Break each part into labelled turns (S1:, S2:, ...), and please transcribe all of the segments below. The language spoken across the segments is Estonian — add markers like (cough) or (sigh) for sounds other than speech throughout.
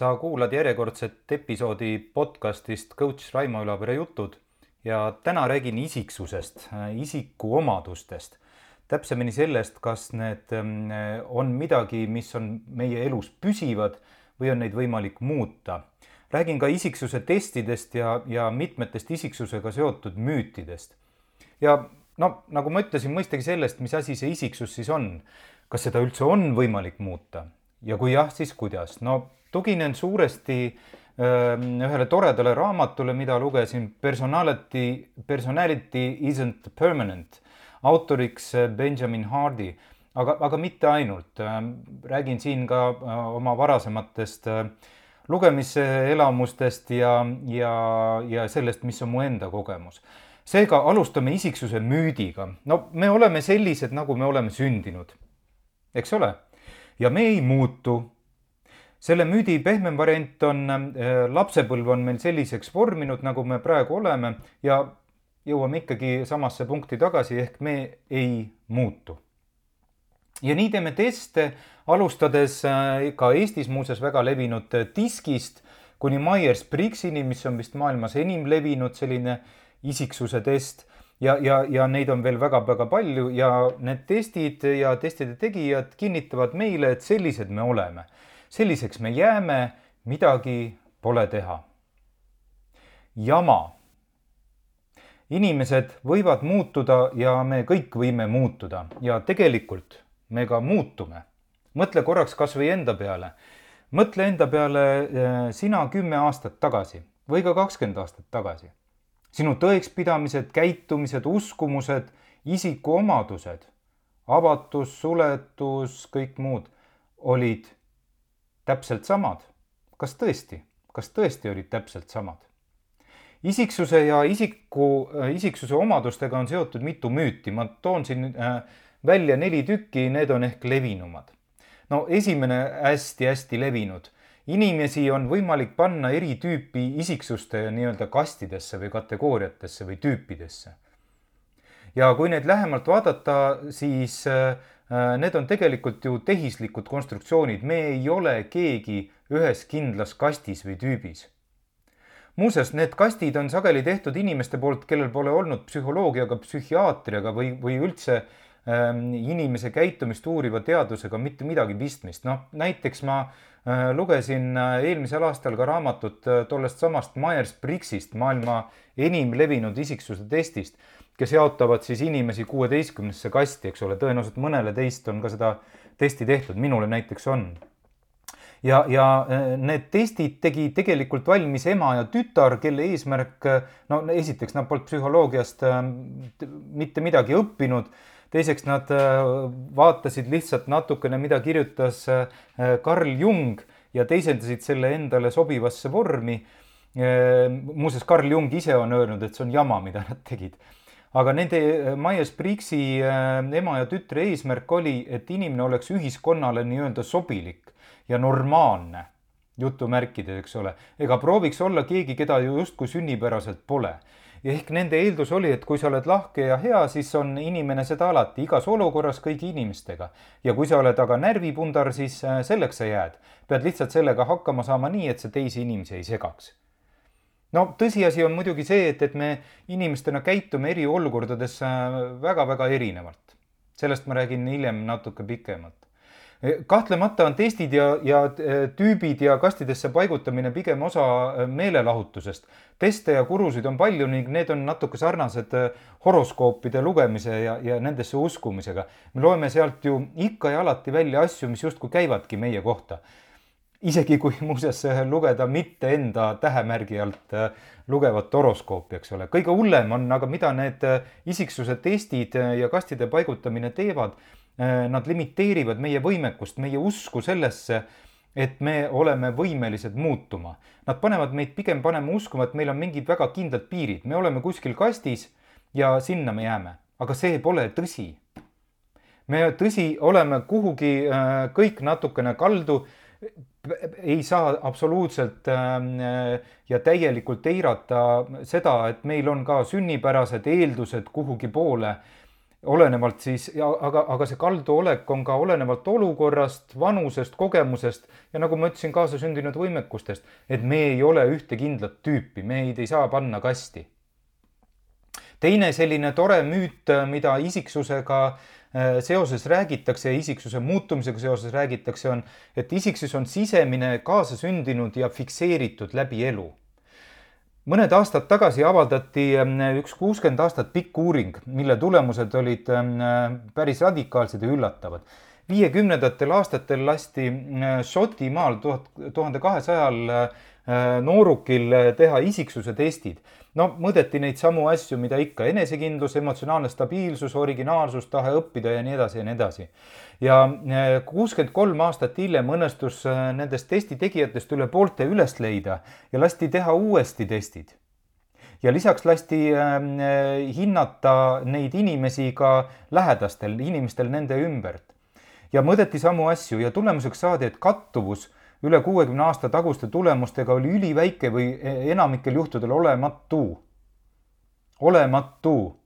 S1: sa kuulad järjekordset episoodi podcastist Coach Raimo Ülavere jutud ja täna räägin isiksusest, isikuomadustest. täpsemini sellest, kas need mm, on midagi, mis on meie elus püsivad või on neid võimalik muuta. räägin ka isiksuse testidest ja, ja mitmetest isiksusega seotud müütidest. ja no nagu ma ütlesin, mõistagi sellest, mis asi see isiksus siis on. kas seda üldse on võimalik muuta ja kui jah, siis kuidas? no tuginen suuresti ähm, ühele toredale raamatule, mida lugesin, Personality, Personality isn't permanent, autoriks äh, Benjamin Hardy, aga, aga mitte ainult. Ähm, räägin siin ka äh, oma varasematest äh, lugemiselamustest ja, ja, ja sellest, mis on mu enda kogemus. seega alustame isiksuse müüdiga. no me oleme sellised, nagu me oleme sündinud, eks ole, ja me ei muutu selle müüdi pehmem variant on, äh, lapsepõlv on meil selliseks vorminud, nagu me praegu oleme ja jõuame ikkagi samasse punkti tagasi, ehk me ei muutu. ja nii teeme teste, alustades äh, ka Eestis muuseas väga levinud äh, diskist kuni Myers-Briggsini, mis on vist maailmas enim levinud selline isiksuse test ja, ja, ja neid on veel väga-väga palju ja need testid ja testide tegijad kinnitavad meile, et sellised me oleme selliseks me jääme, midagi pole teha. jama. inimesed võivad muutuda ja me kõik võime muutuda ja tegelikult me ka muutume. mõtle korraks kas või enda peale. mõtle enda peale eh, sina kümme aastat tagasi või ka kakskümmend aastat tagasi. sinu tõekspidamised, käitumised, uskumused, isikuomadused, avatus, suletus, kõik muud olid täpselt samad. kas tõesti, kas tõesti olid täpselt samad? isiksuse ja isiku, äh, isiksuse omadustega on seotud mitu müüti, ma toon siin äh, välja neli tükki, need on ehk levinumad. no esimene hästi-hästi levinud, inimesi on võimalik panna eri tüüpi isiksuste nii-öelda kastidesse või kategooriatesse või tüüpidesse. ja kui neid lähemalt vaadata, siis äh, need on tegelikult ju tehislikud konstruktsioonid, me ei ole keegi ühes kindlas kastis või tüübis. muuseas, need kastid on sageli tehtud inimeste poolt, kellel pole olnud psühholoogiaga, psühhiaatriaga või, või üldse ähm, inimese käitumist uuriva teadusega mitte midagi pistmist. noh, näiteks ma äh, lugesin äh, eelmisel aastal ka raamatut äh, tollest samast Myers-Briggsist, maailma enim levinud isiksuse testist kes jaotavad siis inimesi kuueteistkümnesse kasti, eks ole, tõenäoliselt mõnele teist on ka seda testi tehtud, minule näiteks on. ja, ja äh, need testid tegi tegelikult valmis ema ja tütar, kelle eesmärk, no esiteks nad polnud psühholoogiast äh, mitte midagi õppinud, teiseks nad äh, vaatasid lihtsalt natukene, mida kirjutas Carl Jung ja teisendasid selle endale sobivasse vormi. muuseas, Carl Jung ise on öelnud, et see on jama, mida nad tegid aga nende äh, Myers-Briggsi äh, ema ja tütre eesmärk oli, et inimene oleks ühiskonnale nii-öelda sobilik ja normaalne, jutumärkides, eks ole, ega prooviks olla keegi, keda ju justkui sünnipäraselt pole. ja ehk nende eeldus oli, et kui sa oled lahke ja hea, siis on inimene seda alati igas olukorras kõigi inimestega. ja kui sa oled aga närvipundar, siis äh, selleks sa jääd. pead lihtsalt sellega hakkama saama nii, et sa teisi inimesi ei segaks no tõsiasi on muidugi see, et, et me inimestena käitume eriolukordades väga-väga erinevalt. sellest ma räägin hiljem natuke pikemalt. kahtlemata on testid ja, ja e, tüübid ja kastidesse paigutamine pigem osa e, meelelahutusest. teste ja kurusid on palju ning need on natuke sarnased e, horoskoopide lugemise ja, ja nendesse uskumisega. me loeme sealt ju ikka ja alati välja asju, mis justkui käivadki meie kohta isegi kui (laughs) muuseas lugeda mitte enda tähemärgi alt äh, lugevat horoskoopi, eks ole. kõige hullem on aga, mida need äh, isiksuse testid äh, ja kastide paigutamine teevad. Nad limiteerivad meie võimekust, meie usku sellesse, et me oleme võimelised muutuma. Nad panevad meid pigem panema uskuma, et meil on mingid väga kindlad piirid, me oleme kuskil kastis ja sinna me jääme, aga see pole tõsi. me tõsi, oleme kuhugi kõik natukene kaldu ei saa absoluutselt ähm, ja täielikult eirata seda, et meil on ka sünnipärased eeldused kuhugi poole olenevalt siis, aga, aga see kalduolek on ka olenevalt olukorrast, vanusest, kogemusest ja nagu ma ütlesin, kaasasündinud võimekustest, et me ei ole ühte kindlat tüüpi, meid ei saa panna kasti. teine selline tore müüt, mida isiksusega äh, seoses räägitakse ja isiksuse muutumisega seoses räägitakse, on, et isiksus on sisemine, kaasasündinud ja fikseeritud läbi elu mõned aastad tagasi avaldati ähm, üks kuuskümmend aastat pikk uuring, mille tulemused olid ähm, päris radikaalsed ja üllatavad. viiekümnendatel aastatel lasti äh, Šotimaal tuhat, tuhande kahesajal äh, noorukil teha isiksuse testid. no mõõdeti neid samu asju, mida ikka, enesekindlus, emotsionaalne stabiilsus, originaalsus, tahe õppida ja nii edasi ja nii edasi ja äh, kuuskümmend kolm aastat hiljem õnnestus äh, nendest testi tegijatest üle poolte üles leida ja lasti teha uuesti testid. ja lisaks lasti ähm, äh, hinnata neid inimesi ka lähedastel, inimestel nende ümbert. ja mõõdeti samu asju ja tulemuseks saadi, et kattuvus üle kuuekümne aasta taguste tulemustega oli üliväike või enamikel juhtudel olematu. olematu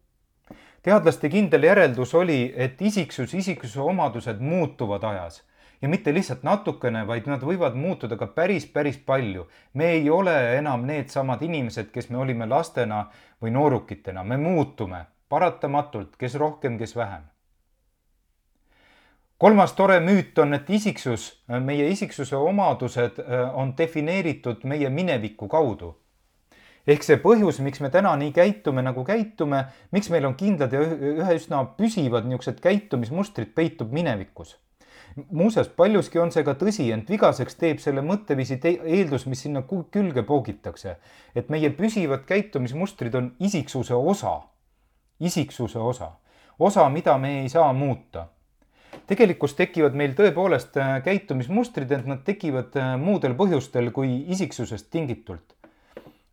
S1: teadlaste kindel järeldus oli, et isiksus, isiksuse omadused muutuvad ajas ja mitte lihtsalt natukene, vaid nad võivad muutuda ka päris, päris palju. me ei ole enam needsamad inimesed, kes me olime lastena või noorukitena, me muutume paratamatult, kes rohkem, kes vähem. Kolmas tore müüt on, et isiksus, meie isiksuse omadused äh, on defineeritud meie mineviku kaudu ehk see põhjus, miks me täna nii käitume, nagu käitume, miks meil on kindlad ja ühe üsna püsivad niisugused käitumismustrid, peitub minevikus. muuseas, paljuski on see ka tõsi, ent vigaseks teeb selle mõtteviisi eeldus, mis sinna külge poogitakse. et meie püsivad käitumismustrid on isiksuse osa, isiksuse osa, osa, mida me ei saa muuta tegelikkus tekivad meil tõepoolest äh, käitumismustrid, ent nad tekivad äh, muudel põhjustel kui isiksusest tingitult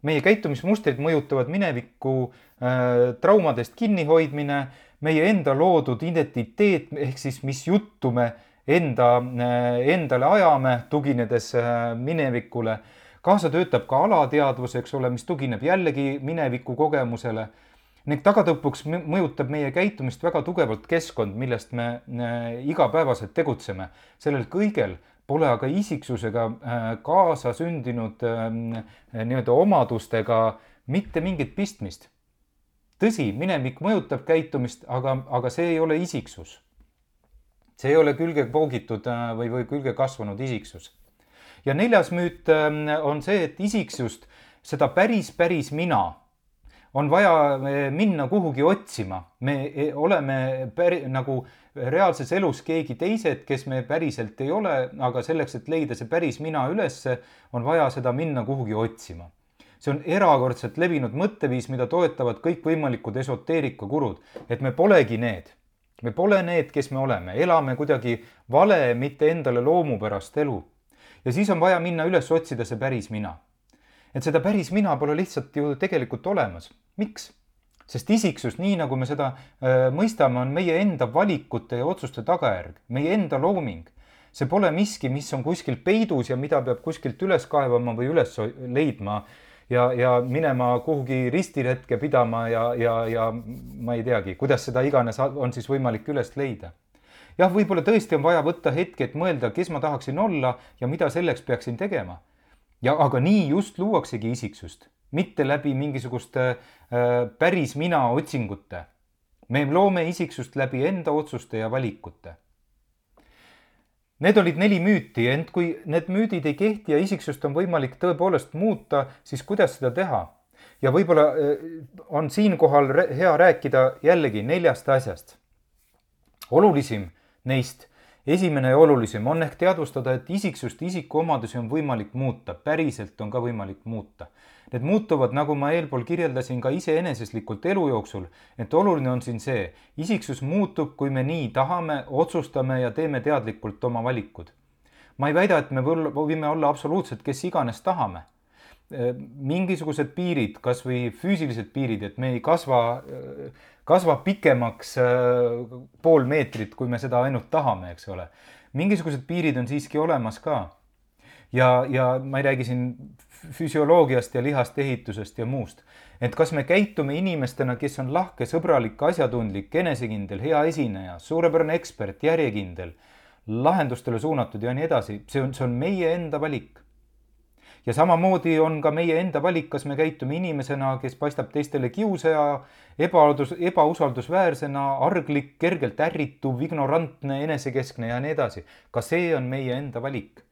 S1: meie käitumismustrid mõjutavad mineviku äh, traumadest kinnihoidmine, meie enda loodud identiteet ehk siis mis juttu me enda äh,, endale ajame, tuginedes äh, minevikule. kaasa töötab ka alateadvus, eks ole, mis tugineb jällegi mineviku kogemusele ning tagatõpuks mõjutab meie käitumist väga tugevalt keskkond, millest me äh, igapäevaselt tegutseme. sellel kõigel pole aga isiksusega äh, kaasasündinud ähm, nii-öelda omadustega mitte mingit pistmist. tõsi, minevik mõjutab käitumist, aga, aga see ei ole isiksus. see ei ole külge poogitud äh, või, või külge kasvanud isiksus. ja neljas müüt ähm, on see, et isiksust, seda päris, päris mina on vaja äh, minna kuhugi otsima, me oleme päri, nagu reaalses elus keegi teised, kes me päriselt ei ole, aga selleks, et leida see päris mina ülesse, on vaja seda minna kuhugi otsima. see on erakordselt levinud mõtteviis, mida toetavad kõikvõimalikud esoteerikakurud, et me polegi need. me pole need, kes me oleme, elame kuidagi vale, mitte endale loomupärast elu. ja siis on vaja minna üles otsida see päris mina. Et seda päris mina pole lihtsalt ju tegelikult olemas. miks? sest isiksus, nii nagu me seda äh, mõistame, on meie enda valikute ja otsuste tagajärg, meie enda looming. see pole miski, mis on kuskil peidus ja mida peab kuskilt üles kaevama või üles leidma ja, ja minema kuhugi ristiretke pidama ja, ja, ja ma ei teagi, kuidas seda iganes on siis võimalik üles leida. jah, võib-olla tõesti on vaja võtta hetk, et mõelda, kes ma tahaksin olla ja mida selleks peaksin tegema. Ja aga nii just luuaksegi isiksust mitte läbi mingisuguste äh, päris mina otsingute. me loome isiksust läbi enda otsuste ja valikute. Need olid neli müüti, ent kui need müüdid ei kehti ja isiksust on võimalik tõepoolest muuta, siis kuidas seda teha? ja võib-olla äh, on siinkohal hea rääkida jällegi neljast asjast. olulisim neist esimene ja olulisem on ehk teadvustada, et isiksust, isikuomadusi on võimalik muuta, päriselt on ka võimalik muuta. Need muutuvad, nagu ma eelpool kirjeldasin, ka iseeneseslikult elu jooksul, et oluline on siin see, isiksus muutub, kui me nii tahame, otsustame ja teeme teadlikult oma valikud. ma ei väida, et me võime olla absoluutselt kes iganes tahame mingisugused piirid, kasvõi füüsilised piirid, et me ei kasva kasvab pikemaks äh, pool meetrit, kui me seda ainult tahame, eks ole. mingisugused piirid on siiski olemas ka. ja, ja ma ei räägi siin füsioloogiast ja lihast ehitusest ja muust. et kas me käitume inimestena, kes on lahke, sõbralik, asjatundlik, enesekindel, hea esineja, suurepärane ekspert, järjekindel, lahendustele suunatud ja nii edasi, see on, see on meie enda valik ja samamoodi on ka meie enda valik, kas me käitume inimesena, kes paistab teistele kiusaja, ebaudus, ebausaldusväärsena, arglik, kergelt ärrituv, ignorantne, enesekeskne ja nii edasi. ka see on meie enda valik.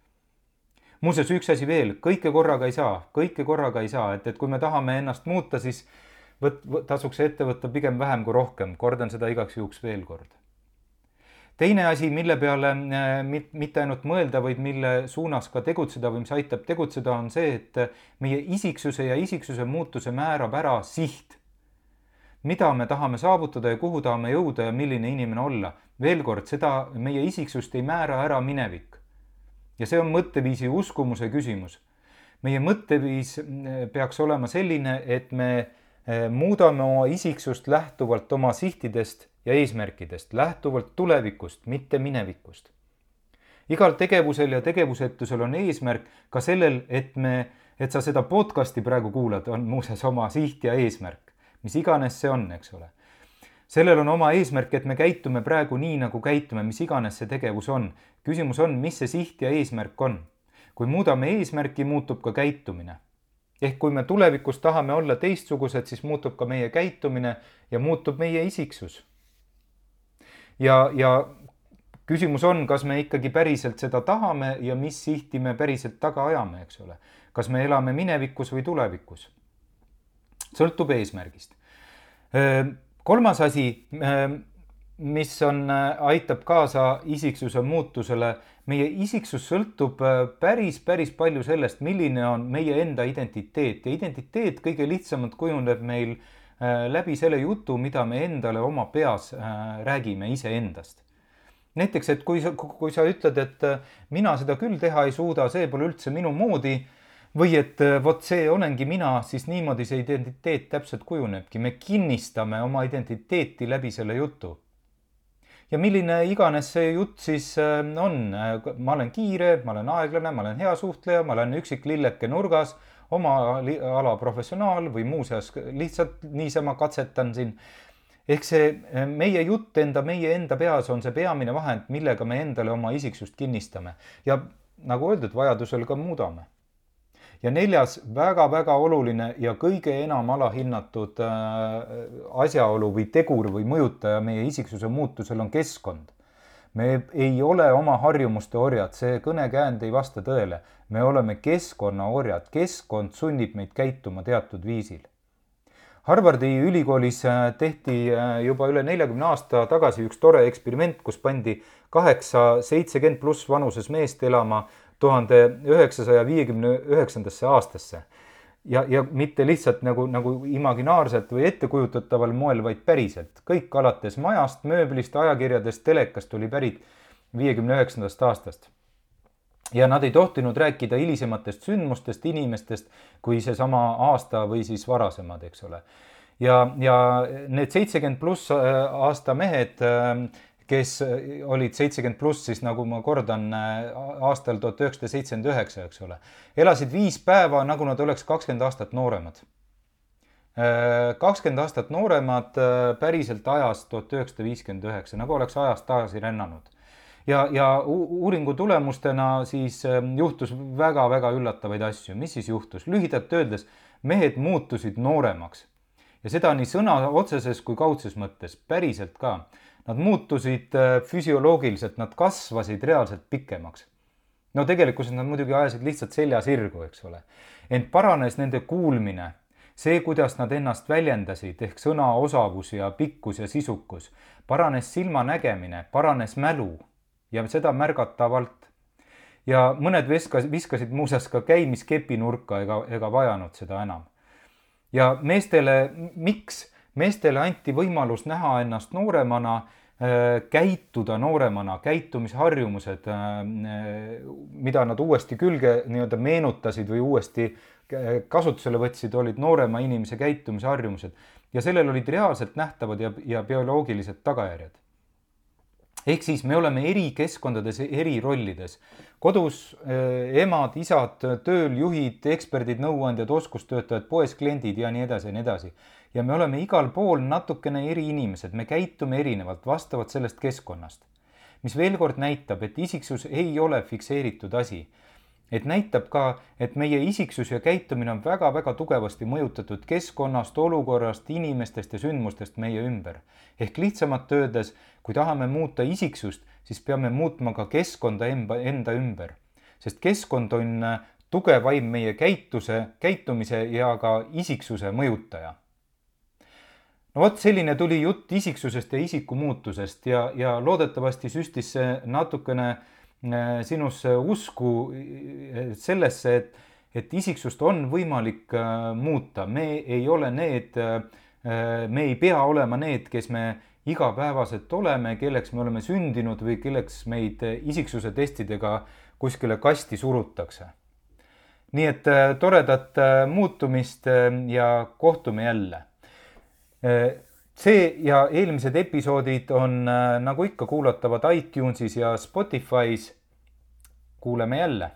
S1: muuseas, üks asi veel, kõike korraga ei saa, kõike korraga ei saa, et, et kui me tahame ennast muuta, siis võt-, tasuks ette võtta pigem vähem kui rohkem, kordan seda igaks juhuks veel kord teine asi, mille peale äh, mitte ainult mõelda, vaid mille suunas ka tegutseda või mis aitab tegutseda, on see, et meie isiksuse ja isiksuse muutuse määrab ära siht. mida me tahame saavutada ja kuhu tahame jõuda ja milline inimene olla. veel kord, seda meie isiksust ei määra ära minevik. ja see on mõtteviisi uskumuse küsimus. meie mõtteviis äh, peaks olema selline, et me äh, muudame oma isiksust lähtuvalt oma sihtidest ja eesmärkidest, lähtuvalt tulevikust, mitte minevikust. igal tegevusel ja tegevusetusel on eesmärk ka sellel, et me, et sa seda podcast'i praegu kuulad, on muuseas oma siht ja eesmärk, mis iganes see on, eks ole. sellel on oma eesmärk, et me käitume praegu nii, nagu käitume, mis iganes see tegevus on. küsimus on, mis see siht ja eesmärk on. kui muudame eesmärki, muutub ka käitumine ehk kui me tulevikus tahame olla teistsugused, siis muutub ka meie käitumine ja muutub meie isiksus ja, ja küsimus on, kas me ikkagi päriselt seda tahame ja mis sihti me päriselt taga ajame, eks ole. kas me elame minevikus või tulevikus? sõltub eesmärgist. kolmas asi, mis on, aitab kaasa isiksuse muutusele, meie isiksus sõltub päris, päris palju sellest, milline on meie enda identiteet ja identiteet kõige lihtsamalt kujuneb meil äh, läbi selle jutu, mida me endale oma peas äh, räägime iseendast. näiteks, et kui sa, kui sa ütled, et äh, mina seda küll teha ei suuda, see pole üldse minu moodi või et vot see olengi mina, siis niimoodi see identiteet täpselt kujunebki, me kinnistame oma identiteeti läbi selle jutu. ja milline iganes see jutt siis on, ma olen kiire, ma olen aeglane, ma olen hea suhtleja, ma olen üksik lilleke nurgas oma ala professionaal või muuseas lihtsalt niisama katsetan siin. ehk see eh, meie jutt enda, meie enda peas on see peamine vahend, millega me endale oma isiksust kinnistame ja nagu öeldud, vajadusel ka muudame. ja neljas väga-väga oluline ja kõige enam alahinnatud äh, asjaolu või tegur või mõjutaja meie isiksuse muutusel on keskkond me ei ole oma harjumuste orjad, see kõnekäänd ei vasta tõele. me oleme keskkonna orjad, keskkond sunnib meid käituma teatud viisil. Harvardi ülikoolis äh, tehti äh, juba üle neljakümne aasta tagasi üks tore eksperiment, kus pandi kaheksa, seitsekümmend pluss vanuses meest elama tuhande üheksasaja viiekümne üheksandasse aastasse ja, ja mitte lihtsalt nagu, nagu imaginaarselt või ettekujutataval moel, vaid päriselt. kõik alates majast, mööblist, ajakirjadest, telekast oli pärit viiekümne üheksandast aastast. ja nad ei tohtinud rääkida hilisematest sündmustest, inimestest, kui seesama aasta või siis varasemad, eks ole. ja, ja need seitsekümmend pluss äh, aasta mehed äh, kes olid seitsekümmend pluss, siis nagu ma kordan, aastal tuhat üheksasada seitsekümmend üheksa, eks ole, elasid viis päeva, nagu nad oleks kakskümmend aastat nooremad. kakskümmend aastat nooremad päriselt ajas tuhat üheksasada viiskümmend üheksa, nagu oleks ajast tagasi rännanud. ja, ja uuringu tulemustena siis juhtus väga-väga üllatavaid asju. mis siis juhtus? lühidalt öeldes mehed muutusid nooremaks ja seda nii sõna otseses kui kaudses mõttes, päriselt ka Nad muutusid äh, füsioloogiliselt, nad kasvasid reaalselt pikemaks. no tegelikkuses nad muidugi ajasid lihtsalt selja sirgu, eks ole. ent paranes nende kuulmine, see, kuidas nad ennast väljendasid ehk sõna osavus ja pikkus ja sisukus, paranes silmanägemine, paranes mälu ja seda märgatavalt. ja mõned viskas, viskasid muuseas ka käimiskepi nurka ega, ega vajanud seda enam. ja meestele, miks? meestele anti võimalus näha ennast nooremana, käituda nooremana, käitumisharjumused, äh, mida nad uuesti külge nii-öelda meenutasid või uuesti kasutusele võtsid, olid noorema inimese käitumisharjumused ja sellel olid reaalselt nähtavad ja, ja bioloogilised tagajärjed. ehk siis me oleme eri keskkondades, eri rollides. kodus äh, emad, isad, tööl juhid, eksperdid, nõuandjad, oskustöötajad, poes kliendid ja nii edasi ja nii edasi. Ja me oleme igal pool natukene eri inimesed, me käitume erinevalt vastavalt sellest keskkonnast. mis veel kord näitab, et isiksus ei ole fikseeritud asi et näitab ka, et meie isiksus ja käitumine on väga-väga tugevasti mõjutatud keskkonnast, olukorrast, inimestest ja sündmustest meie ümber. ehk lihtsamalt öeldes, kui tahame muuta isiksust, siis peame muutma ka keskkonda enda, ümber. sest keskkond on tugevaim meie käituse, käitumise ja ka isiksuse mõjutaja. No vot, selline tuli jutt isiksusest ja isiku muutusest ja, ja loodetavasti süstis see natukene äh, sinusse usku äh, sellesse, et, et isiksust on võimalik äh, muuta, me ei ole need, me ei pea olema need, kes me igapäevaselt oleme, kelleks me oleme sündinud või kelleks meid isiksuse testidega kuskile kasti surutakse. nii et toredat muutumist ja kohtume jälle see ja eelmised episoodid on äh, nagu ikka kuulatavad iTunesis ja Spotify's. kuuleme jälle